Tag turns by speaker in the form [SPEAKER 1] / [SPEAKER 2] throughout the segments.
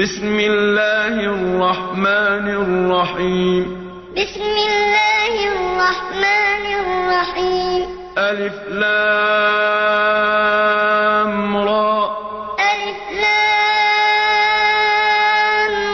[SPEAKER 1] بسم الله الرحمن الرحيم.
[SPEAKER 2] بسم الله الرحمن الرحيم.
[SPEAKER 1] ألف لام را.
[SPEAKER 2] ألف لام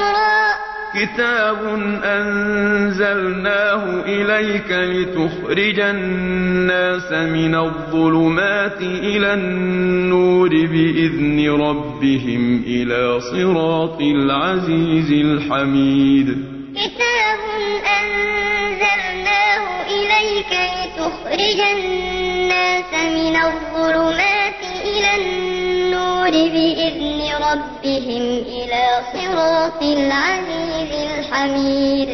[SPEAKER 2] را.
[SPEAKER 1] كتاب أنزلناه إليك لتخرج الناس من الظلمات إلى النور بإذن ربهم إلى صراط العزيز الحميد.
[SPEAKER 2] كتاب أنزلناه إليك لتخرج الناس من الظلمات إلى النور بإذن ربهم إلى صراط العزيز الحميد.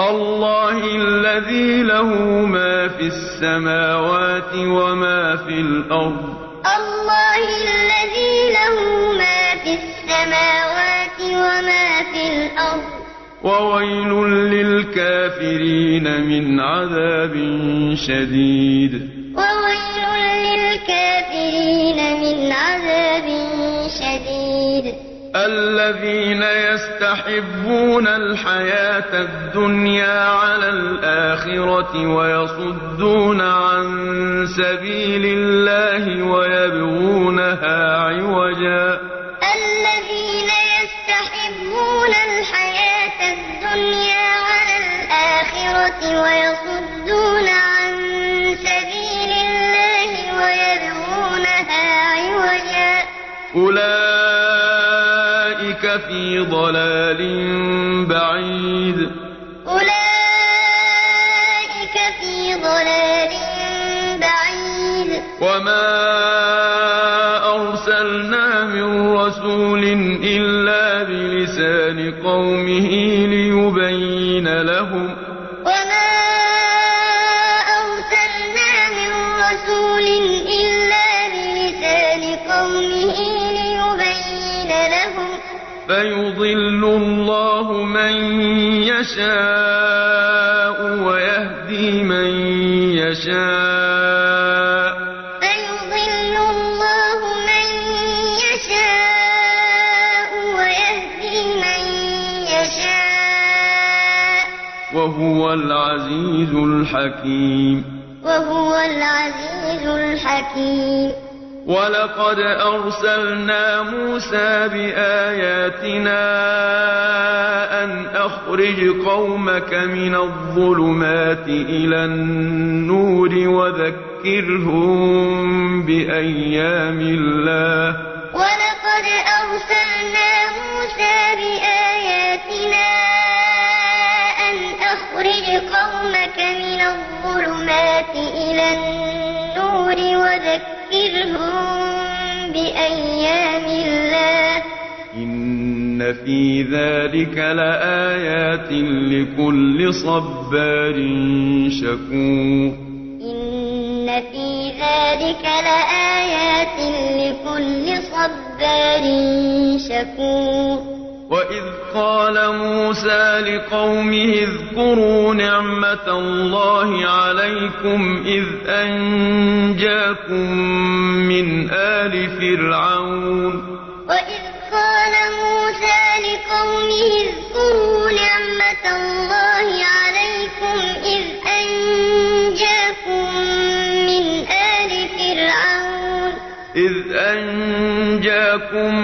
[SPEAKER 1] الله الذي له ما في السماوات وما في الأرض
[SPEAKER 2] الأرض.
[SPEAKER 1] وويل للكافرين من عذاب شديد.
[SPEAKER 2] وويل للكافرين من عذاب شديد.
[SPEAKER 1] الذين يستحبون الحياة الدنيا على الآخرة ويصدون عن سبيل الله ويبغونها عوجا.
[SPEAKER 2] الآخرة ويصدون عن سبيل الله ويبغونها عوجا.
[SPEAKER 1] أولئك في ضلال بعيد.
[SPEAKER 2] أولئك في ضلال بعيد.
[SPEAKER 1] وما أرسلنا من رسول إلا بلسان قومه ليبين
[SPEAKER 2] رسول إلا بلسان قومه ليبين لهم
[SPEAKER 1] فيضل الله من يشاء ويهدي من يشاء.
[SPEAKER 2] فيضل الله من يشاء ويهدي من يشاء.
[SPEAKER 1] وهو العزيز الحكيم.
[SPEAKER 2] الحكيم
[SPEAKER 1] ولقد أرسلنا موسى بآياتنا أن أخرج قومك من الظلمات إلى النور وذكرهم بأيام الله.
[SPEAKER 2] ولقد أرسلنا موسى بآياتنا أن أخرج قومك من الظلمات إلى النور وذكرهم بأيام الله
[SPEAKER 1] إن في ذلك لآيات لكل صبار شكور
[SPEAKER 2] إن في ذلك لآيات لكل صبار شكور
[SPEAKER 1] وإذ قال موسى لقومه اذكروا نعمة الله عليكم إذ أنجاكم من آل فرعون
[SPEAKER 2] إذ أنجاكم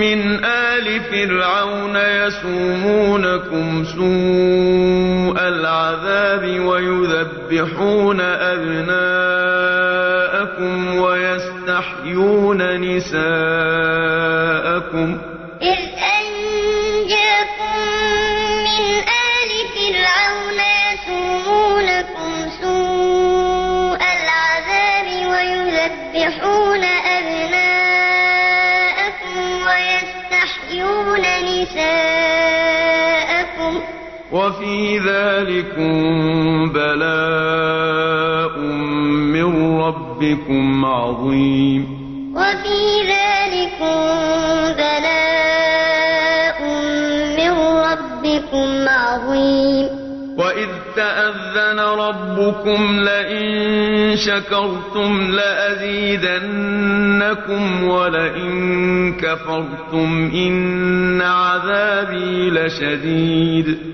[SPEAKER 2] من آل فرعون
[SPEAKER 1] يسومونكم سوء العذاب ويذبحون أبناءكم ويستحيون نساءكم وفي ذلكم بلاء من ربكم عظيم.
[SPEAKER 2] وفي ذلكم بلاء من ربكم عظيم.
[SPEAKER 1] وإذ تأذن ربكم لئن شكرتم لأزيدنكم ولئن كفرتم إن عذابي لشديد.
[SPEAKER 2] وإذ تأذن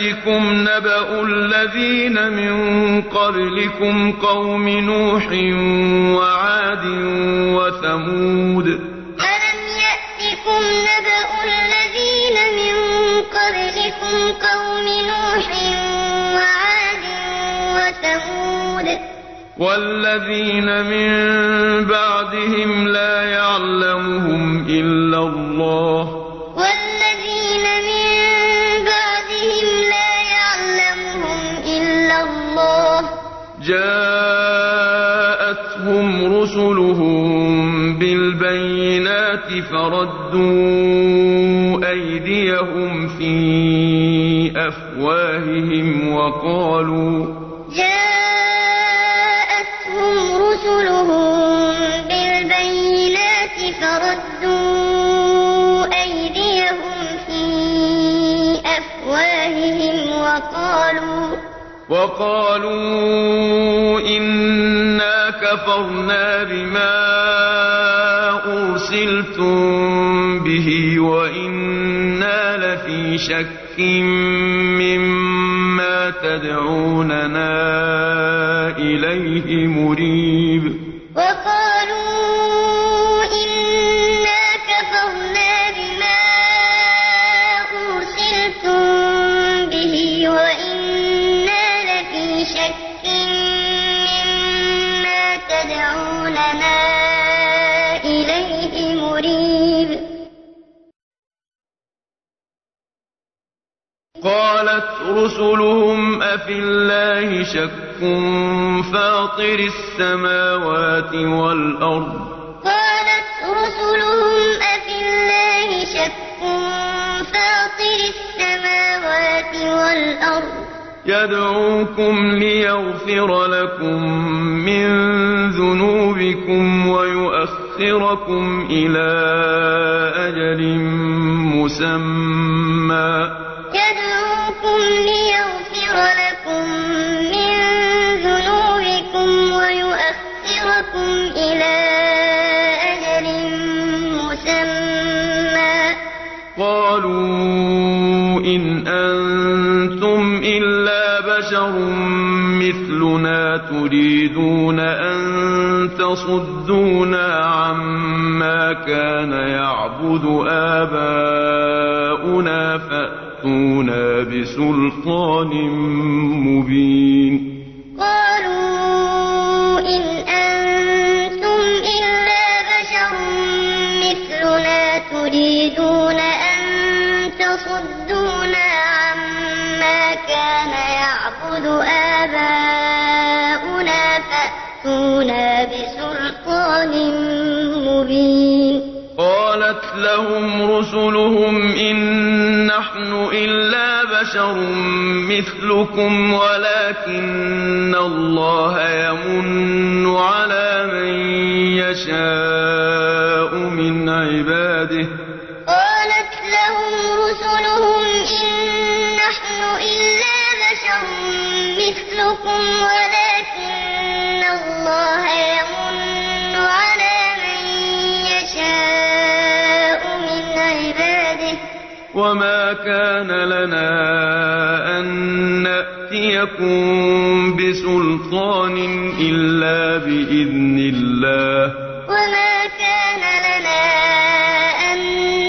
[SPEAKER 1] يأتكم نبأ الذين من قبلكم قوم نوح وعاد وثمود.
[SPEAKER 2] ألم يأتكم نبأ الذين من قبلكم قوم نوح وعاد وثمود؟
[SPEAKER 1] والذين من بعدهم لا يعلمهم إلا الله رسلهم بالبينات فردوا أيديهم في أفواههم وقالوا
[SPEAKER 2] جاءتهم رسلهم بالبينات فردوا أيديهم في أفواههم وقالوا
[SPEAKER 1] وقالوا كفرنا بما أرسلتم به وإنا لفي شك مما تدعوننا إليه مريب.
[SPEAKER 2] وقالوا
[SPEAKER 1] قالت رسلهم أفي الله شك فاطر السماوات والأرض
[SPEAKER 2] قالت رسلهم أفي الله شك فاطر السماوات والأرض
[SPEAKER 1] يدعوكم ليغفر لكم من ذنوبكم ويؤخركم إلى أجل مسمى
[SPEAKER 2] يدعوكم ليغفر لكم من ذنوبكم ويؤخركم إلى أجل مسمى.
[SPEAKER 1] قالوا إن أنتم إلا بشر مثلنا تريدون أن تصدونا عما كان يعبد آباؤنا فأتونا بسلطان مبين.
[SPEAKER 2] بشر
[SPEAKER 1] مثلكم ولكن الله يمن على من يشاء من عباده.
[SPEAKER 2] يكن بسلطان إلا بإذن الله.
[SPEAKER 1] وما كان لنا أن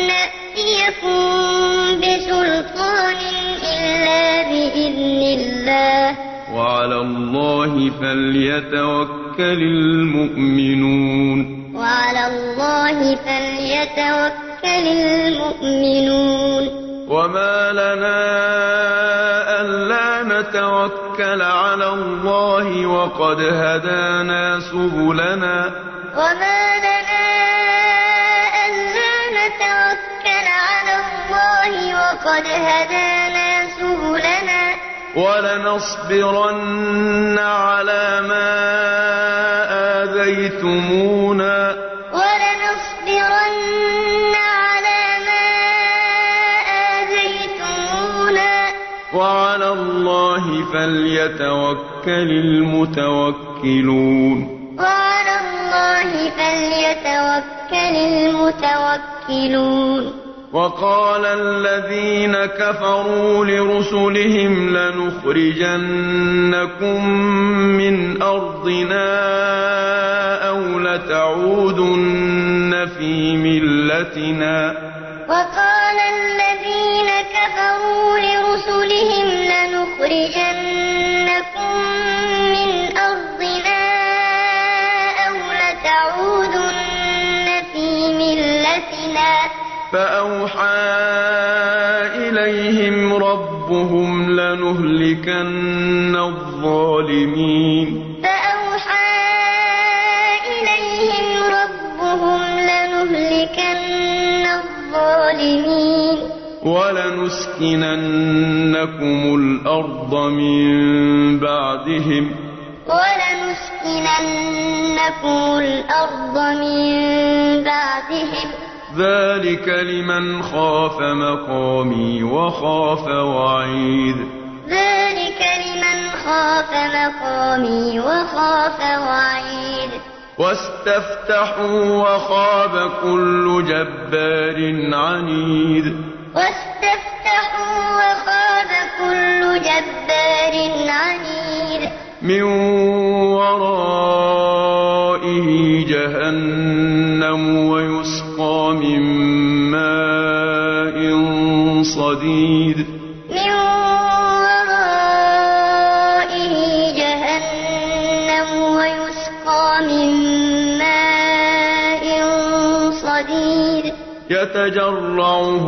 [SPEAKER 1] نأتيكم بسلطان إلا بإذن الله.
[SPEAKER 2] وعلى الله
[SPEAKER 1] فليتوكل المؤمنون.
[SPEAKER 2] وعلى الله فليتوكل المؤمنون.
[SPEAKER 1] وما لنا نتوكل على الله وقد هدانا سبلنا.
[SPEAKER 2] وما لنا ألا نتوكل على الله وقد هدانا سبلنا.
[SPEAKER 1] ولنصبرن على ما آذيتمونا. فليتوكل المتوكلون.
[SPEAKER 2] وعلى الله فليتوكل المتوكلون.
[SPEAKER 1] وقال الذين كفروا لرسلهم لنخرجنكم من أرضنا أو لتعودن في ملتنا.
[SPEAKER 2] وقال الذين كفروا لرسلهم لنخرجنكم من أرضنا أو لتعودن في ملتنا.
[SPEAKER 1] فأوحى إليهم ربهم لنهلكن الظالمين.
[SPEAKER 2] فأوحى إليهم ربهم لنهلكن الظالمين.
[SPEAKER 1] ولنسكننكم الأرض من بعدهم
[SPEAKER 2] ولنسكننكم الأرض من بعدهم.
[SPEAKER 1] ذلك لمن خاف مقامي وخاف وعيد.
[SPEAKER 2] ذلك لمن خاف مقامي وخاف وعيد.
[SPEAKER 1] واستفتحوا وخاب كل جبار عنيد.
[SPEAKER 2] واستفتحوا وخاب كل جبار عنيد.
[SPEAKER 1] من ورائه جهنم ويسقى من ماء صديد.
[SPEAKER 2] من ورائه جهنم ويسقى من ماء صديد.
[SPEAKER 1] يتجرعه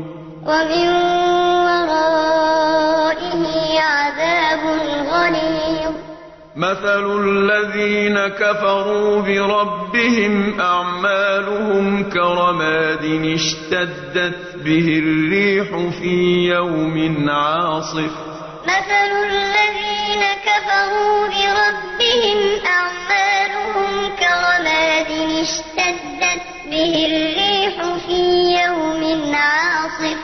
[SPEAKER 2] ومن ورائه عذاب غليظ.
[SPEAKER 1] مثل الذين كفروا بربهم أعمالهم كرماد اشتدت به الريح في يوم عاصف.
[SPEAKER 2] مثل الذين كفروا بربهم أعمالهم كرماد اشتدت به الريح في يوم عاصف.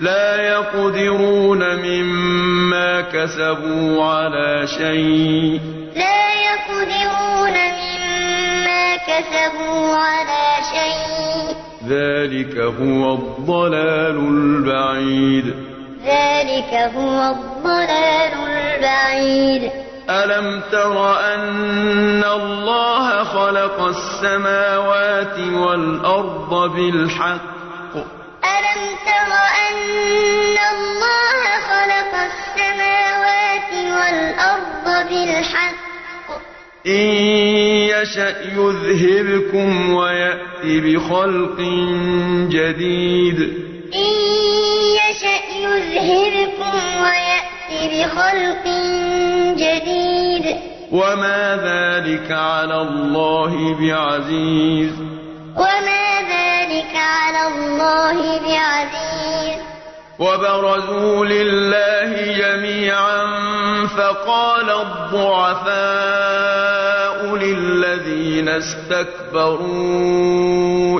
[SPEAKER 1] لا يقدرون مما كسبوا على شيء.
[SPEAKER 2] لا يقدرون مما كسبوا على شيء.
[SPEAKER 1] ذلك هو الضلال البعيد.
[SPEAKER 2] ذلك هو الضلال البعيد.
[SPEAKER 1] ألم تر أن الله خلق السماوات والأرض بالحق
[SPEAKER 2] ألم تر أن الله خلق السماوات والأرض بالحق
[SPEAKER 1] إن يشأ يذهبكم ويأت بخلق جديد
[SPEAKER 2] إن يشأ يذهبكم ويأت بخلق جديد.
[SPEAKER 1] وما ذلك على الله بعزيز.
[SPEAKER 2] وما ذلك على الله بعزيز.
[SPEAKER 1] وبرزوا لله جميعا فقال الضعفاء للذين استكبروا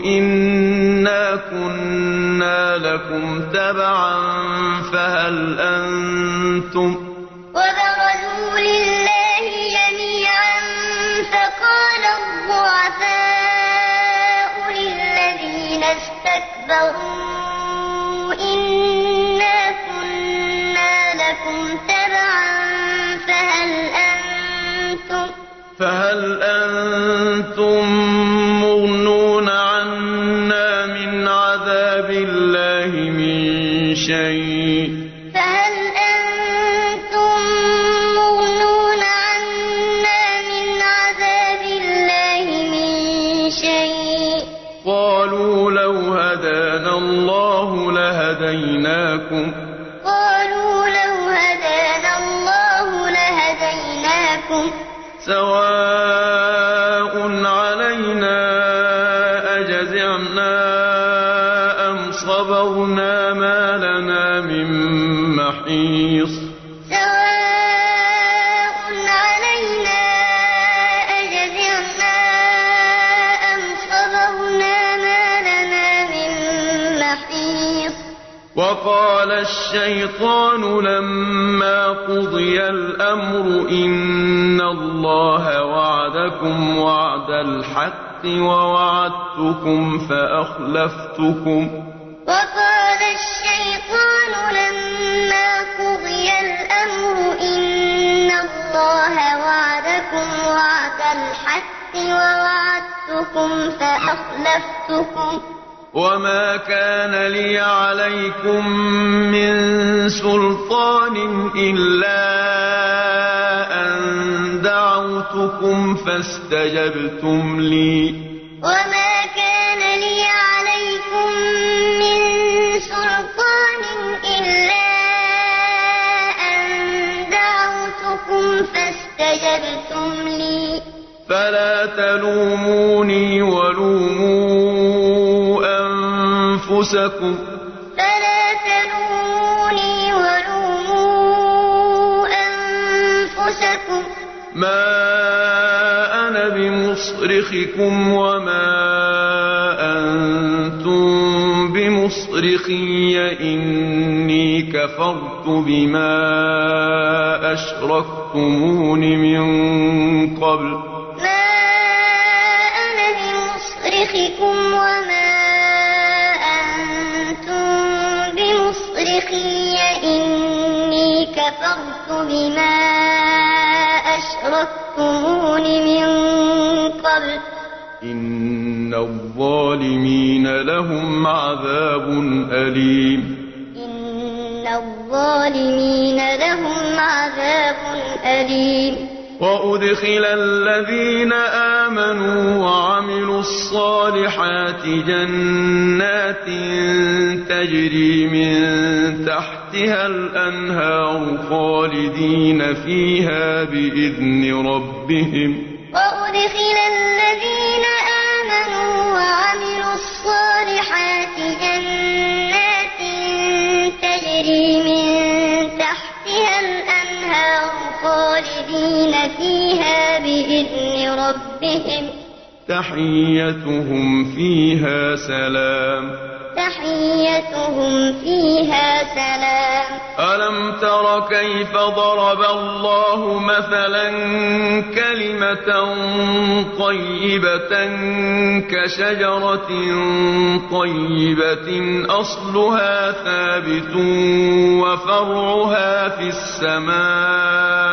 [SPEAKER 1] إنا كنا لكم تبعا فهل أنتم
[SPEAKER 2] وبرزوا كفروا إنا كنا لكم تبعا فهل أنتم
[SPEAKER 1] الشيطان لما قضي الأمر إن الله وعدكم وعد الحق ووعدتكم فأخلفتكم.
[SPEAKER 2] وقال الشيطان لما قضي الأمر إن الله وعدكم وعد الحق ووعدتكم فأخلفتكم.
[SPEAKER 1] وما كان لي عليكم من سلطان إلا أن دعوتكم فاستجبتم لي.
[SPEAKER 2] وما كان لي عليكم من سلطان إلا أن دعوتكم فاستجبتم لي.
[SPEAKER 1] فلا تلوموني ولوموا أنفسكم.
[SPEAKER 2] فلا تلوموني ولوموا أنفسكم.
[SPEAKER 1] ما أنا بمصرخكم وما أنتم بمصرخي. إني كفرت بما أشركتمون من قبل.
[SPEAKER 2] ما أنا بمصرخكم
[SPEAKER 1] الظالمين لهم عذاب أليم.
[SPEAKER 2] إن الظالمين لهم عذاب أليم.
[SPEAKER 1] وأدخل الذين آمنوا وعملوا الصالحات جنات تجري من تحتها الأنهار خالدين فيها بإذن ربهم. تحيتهم فيها سلام.
[SPEAKER 2] تحيتهم فيها سلام.
[SPEAKER 1] ألم تر كيف ضرب الله مثلا كلمة طيبة كشجرة طيبة؟ أصلها ثابت وفرعها في السماء.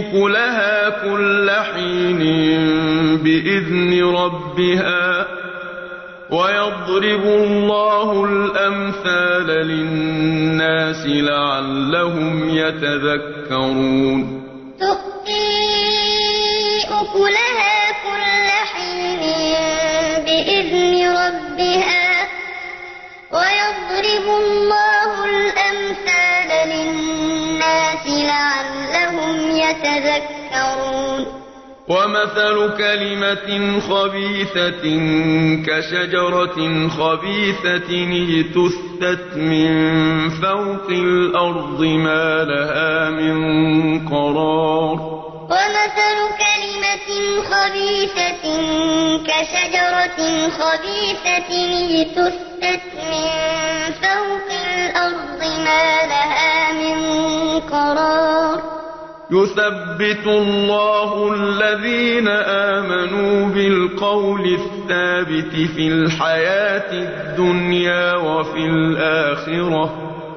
[SPEAKER 1] أكلها كل حين بإذن ربها ويضرب الله الأمثال للناس لعلهم يتذكرون.
[SPEAKER 2] تؤتي أكلها كل حين بإذن لعلهم يتذكرون
[SPEAKER 1] ومثل كلمة خبيثة كشجرة خبيثة اجتثت من فوق الأرض ما لها من قرار.
[SPEAKER 2] ومثل كلمة خبيثة كشجرة خبيثة اجتثت من فوق الأرض ما لها من قرار.
[SPEAKER 1] يثبت الله الذين آمنوا بالقول الثابت في الحياة الدنيا وفي الآخرة.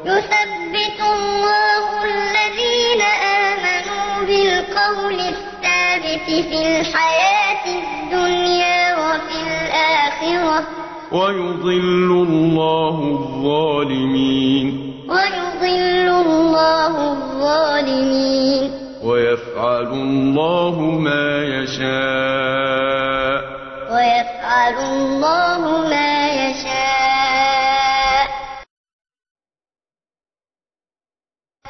[SPEAKER 2] يثبت الله الذين آمنوا بالقول الثابت في الحياة الدنيا وفي الآخرة.
[SPEAKER 1] ويضل الله الظالمين.
[SPEAKER 2] ويضل الله الظالمين.
[SPEAKER 1] ويفعل الله ما يشاء.
[SPEAKER 2] ويفعل الله ما يشاء.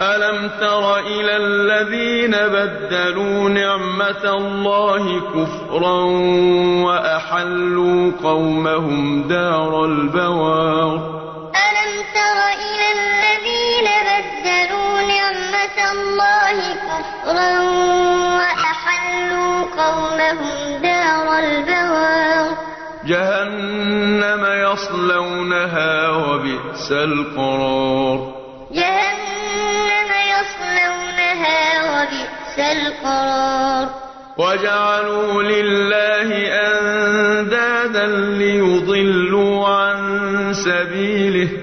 [SPEAKER 1] ألم تر إلى الذين بدلوا نعمة الله كفرا وأحلوا قومهم دار البوار؟
[SPEAKER 2] ألم تر إلى الذين بدلوا نعمة الله كفرا وأحلوا قومهم دار البوار
[SPEAKER 1] جهنم يصلونها وبئس القرار.
[SPEAKER 2] جهنم يصلونها وبئس القرار.
[SPEAKER 1] وجعلوا لله أندادا ليضلوا عن سبيله.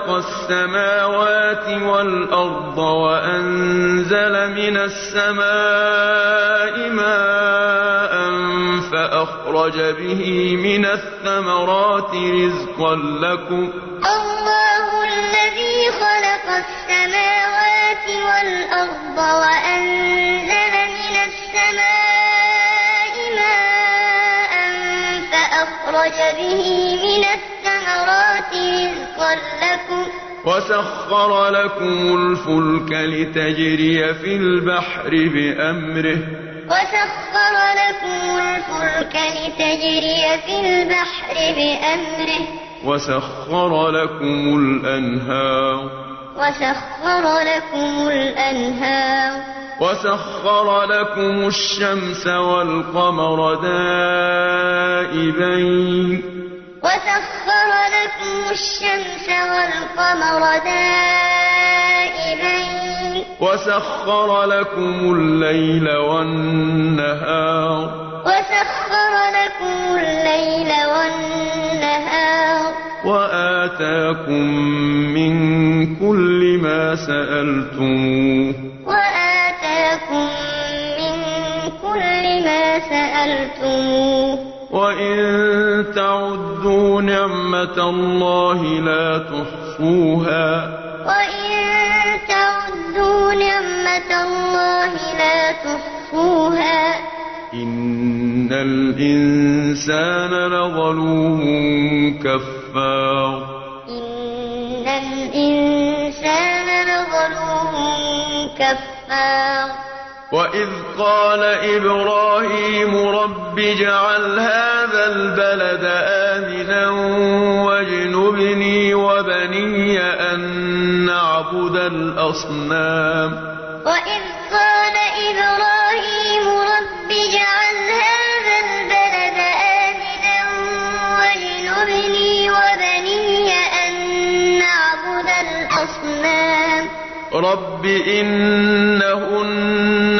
[SPEAKER 1] خلق السماوات والأرض وأنزل من السماء ماء فأخرج به من الثمرات رزقا لكم
[SPEAKER 2] الله الذي خلق السماوات والأرض وأنزل من السماء ماء فأخرج به من
[SPEAKER 1] وسخر لكم الفلك لتجري في البحر بأمره
[SPEAKER 2] وسخر لكم الفلك لتجري في البحر بأمره
[SPEAKER 1] وسخر لكم الأنهار
[SPEAKER 2] وسخر لكم الأنهار
[SPEAKER 1] وسخر لكم الشمس والقمر دائبين
[SPEAKER 2] وسخر لكم الشمس والقمر دائبين
[SPEAKER 1] وسخر لكم الليل والنهار
[SPEAKER 2] وسخر لكم الليل والنهار
[SPEAKER 1] وآتاكم من كل ما سألتموه
[SPEAKER 2] وآتاكم من كل ما سألتموه
[SPEAKER 1] وإن تعدوا نعمة الله لا تحصوها
[SPEAKER 2] وإن تعدوا نعمة الله لا تحصوها
[SPEAKER 1] إن الإنسان لظلوم كفار
[SPEAKER 2] إن الإنسان لظلوم كفار
[SPEAKER 1] وإذ قال إبراهيم رب اجعل هذا البلد آمنا واجنبني وبني أن نعبد الأصنام
[SPEAKER 2] وإذ قال إبراهيم رب اجعل هذا البلد آمنا واجنبني وبني أن نعبد الأصنام
[SPEAKER 1] رب إنهن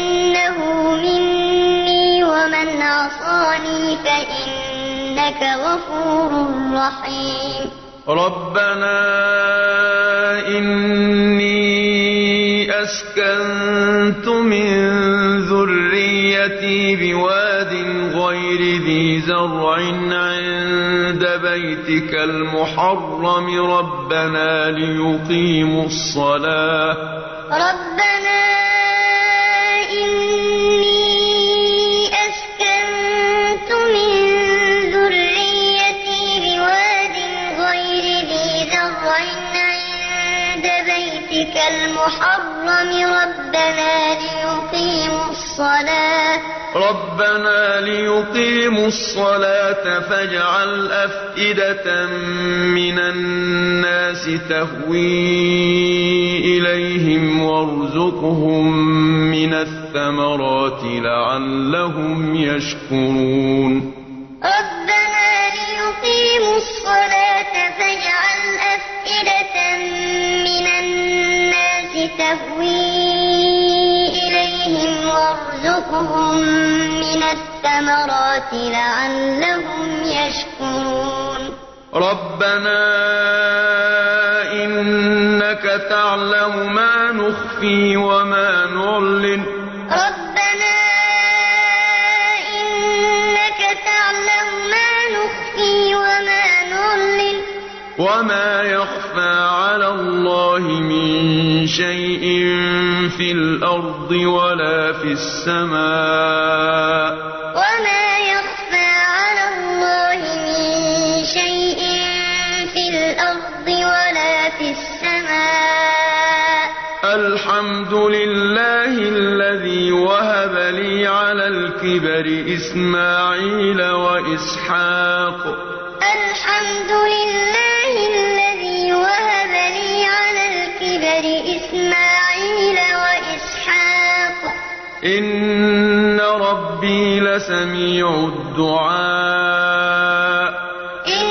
[SPEAKER 2] عصاني فإنك غفور رحيم.
[SPEAKER 1] ربنا إني أسكنت من ذريتي بواد غير ذي زرع عند بيتك المحرم. ربنا ليقيموا الصلاة.
[SPEAKER 2] ربنا الصلاة.
[SPEAKER 1] ربنا ليقيموا الصلاة فاجعل أفئدة من الناس تهوي إليهم وارزقهم من الثمرات لعلهم يشكرون.
[SPEAKER 2] ربنا وارزقهم من الثمرات لعلهم يشكرون.
[SPEAKER 1] ربنا إنك تعلم ما نخفي وما نعلن.
[SPEAKER 2] ربنا إنك تعلم ما نخفي وما نعلن.
[SPEAKER 1] وما على الله من شيء في الأرض ولا في السماء
[SPEAKER 2] وما يخفى على الله من شيء في الأرض ولا في السماء.
[SPEAKER 1] الحمد لله الذي وهب لي على الكبر إسماعيل وإسحاق. إن ربي لسميع الدعاء
[SPEAKER 2] إن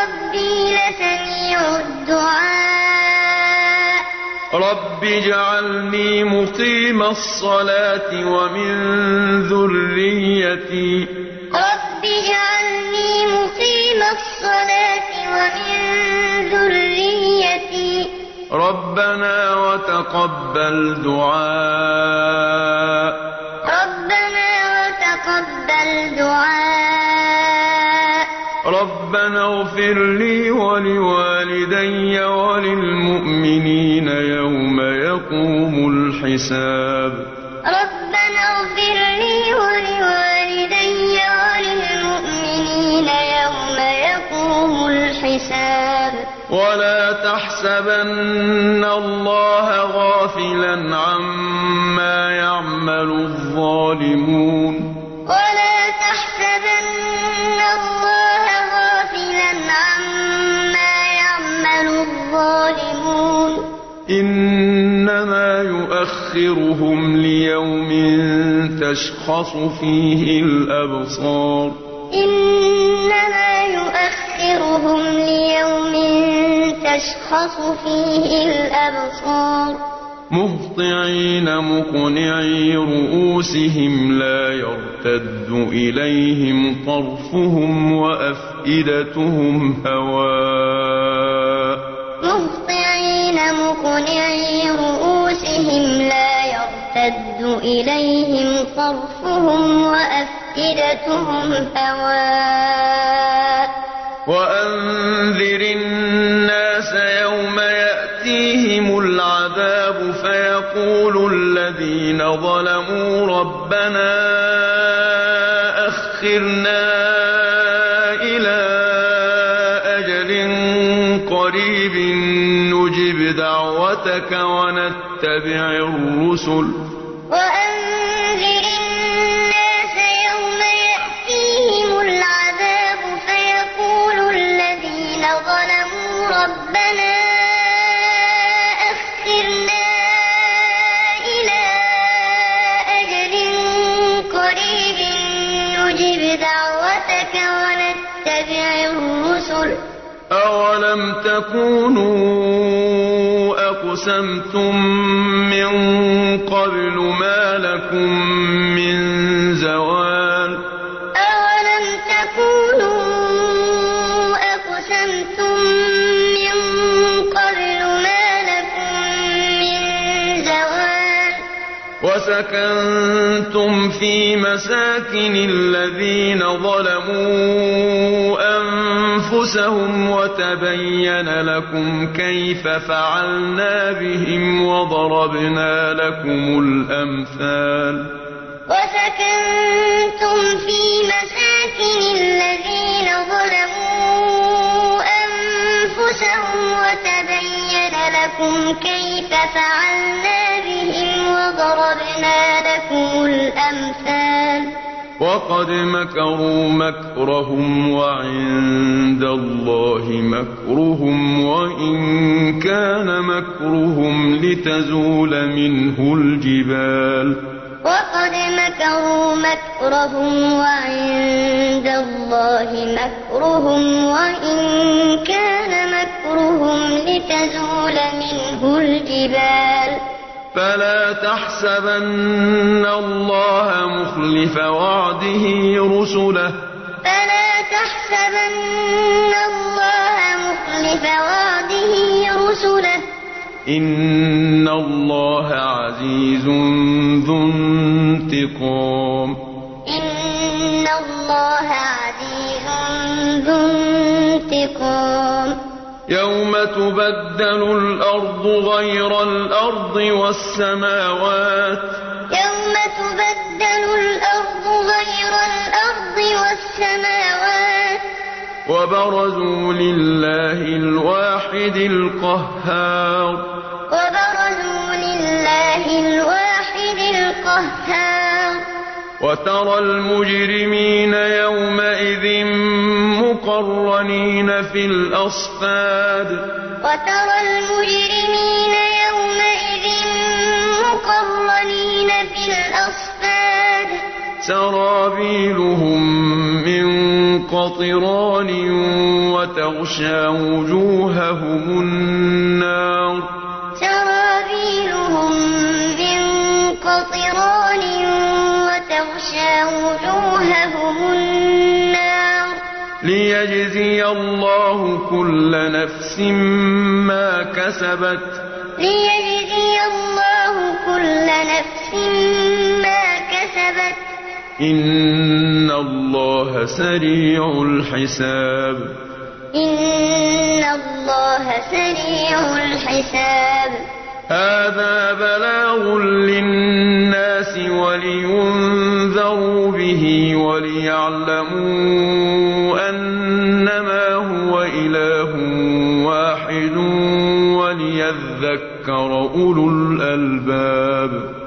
[SPEAKER 2] ربي لسميع الدعاء
[SPEAKER 1] رب اجعلني مقيم الصلاة ومن ذريتي
[SPEAKER 2] رب اجعلني مقيم الصلاة ومن ذريتي
[SPEAKER 1] ربنا وتقبل دعاء.
[SPEAKER 2] ربنا وتقبل دعاء.
[SPEAKER 1] ربنا اغفر لي ولوالدي وللمؤمنين يوم يقوم الحساب. تحسبن الله غافلا عما يعمل الظالمون.
[SPEAKER 2] ولا تحسبن الله غافلا عما يعمل الظالمون.
[SPEAKER 1] إنما يؤخرهم ليوم تشخص فيه الأبصار.
[SPEAKER 2] تشخص فيه الأبصار.
[SPEAKER 1] مهطعين مقنعي رؤوسهم لا يرتد إليهم طرفهم وأفئدتهم هواء.
[SPEAKER 2] مهطعين مقنعي رؤوسهم لا يرتد إليهم طرفهم وأفئدتهم هواء.
[SPEAKER 1] وأنذر الذين ظلموا ربنا أخرنا إلى أجل قريب نجب دعوتك ونتبع الرسل. وسكنتم في مساكن الذين ظلموا أنفسهم وتبين لكم كيف فعلنا بهم وضربنا لكم الأمثال.
[SPEAKER 2] وسكنتم في مساكن الذين ظلموا أنفسهم وتبين لكم كيف فعلنا بهم وضربنا لكم الأمثال.
[SPEAKER 1] وقد مكروا مكرهم وعند الله مكرهم وإن كان مكرهم لتزول منه الجبال.
[SPEAKER 2] وقد مكروا مكرهم وعند الله مكرهم وإن كان مكرهم لتزول منه الجبال.
[SPEAKER 1] فلا تحسبن الله مخلف وعده رسله.
[SPEAKER 2] فلا تحسبن الله مخلف وعده رسله.
[SPEAKER 1] إن الله عزيز ذو انتقام. تبدل الأرض غير الأرض والسماوات.
[SPEAKER 2] يوم تبدل الأرض غير الأرض والسماوات.
[SPEAKER 1] وبرزوا لله الواحد القهار.
[SPEAKER 2] وبرزوا لله الواحد القهار.
[SPEAKER 1] وترى المجرمين يومئذ مقرنين في الأصفاد.
[SPEAKER 2] وترى المجرمين يومئذ مقرنين في الأصفاد.
[SPEAKER 1] سرابيلهم من قطران وتغشى وجوههم النار.
[SPEAKER 2] وجوههم النار.
[SPEAKER 1] ليجزي الله كل نفس ما كسبت.
[SPEAKER 2] ليجزي الله كل نفس ما كسبت.
[SPEAKER 1] إن الله سريع الحساب.
[SPEAKER 2] إن الله سريع الحساب. هذا بلاغ للناس ولينذروا به وليعلموا أنما هو إله واحد وليذكر أولو الألباب.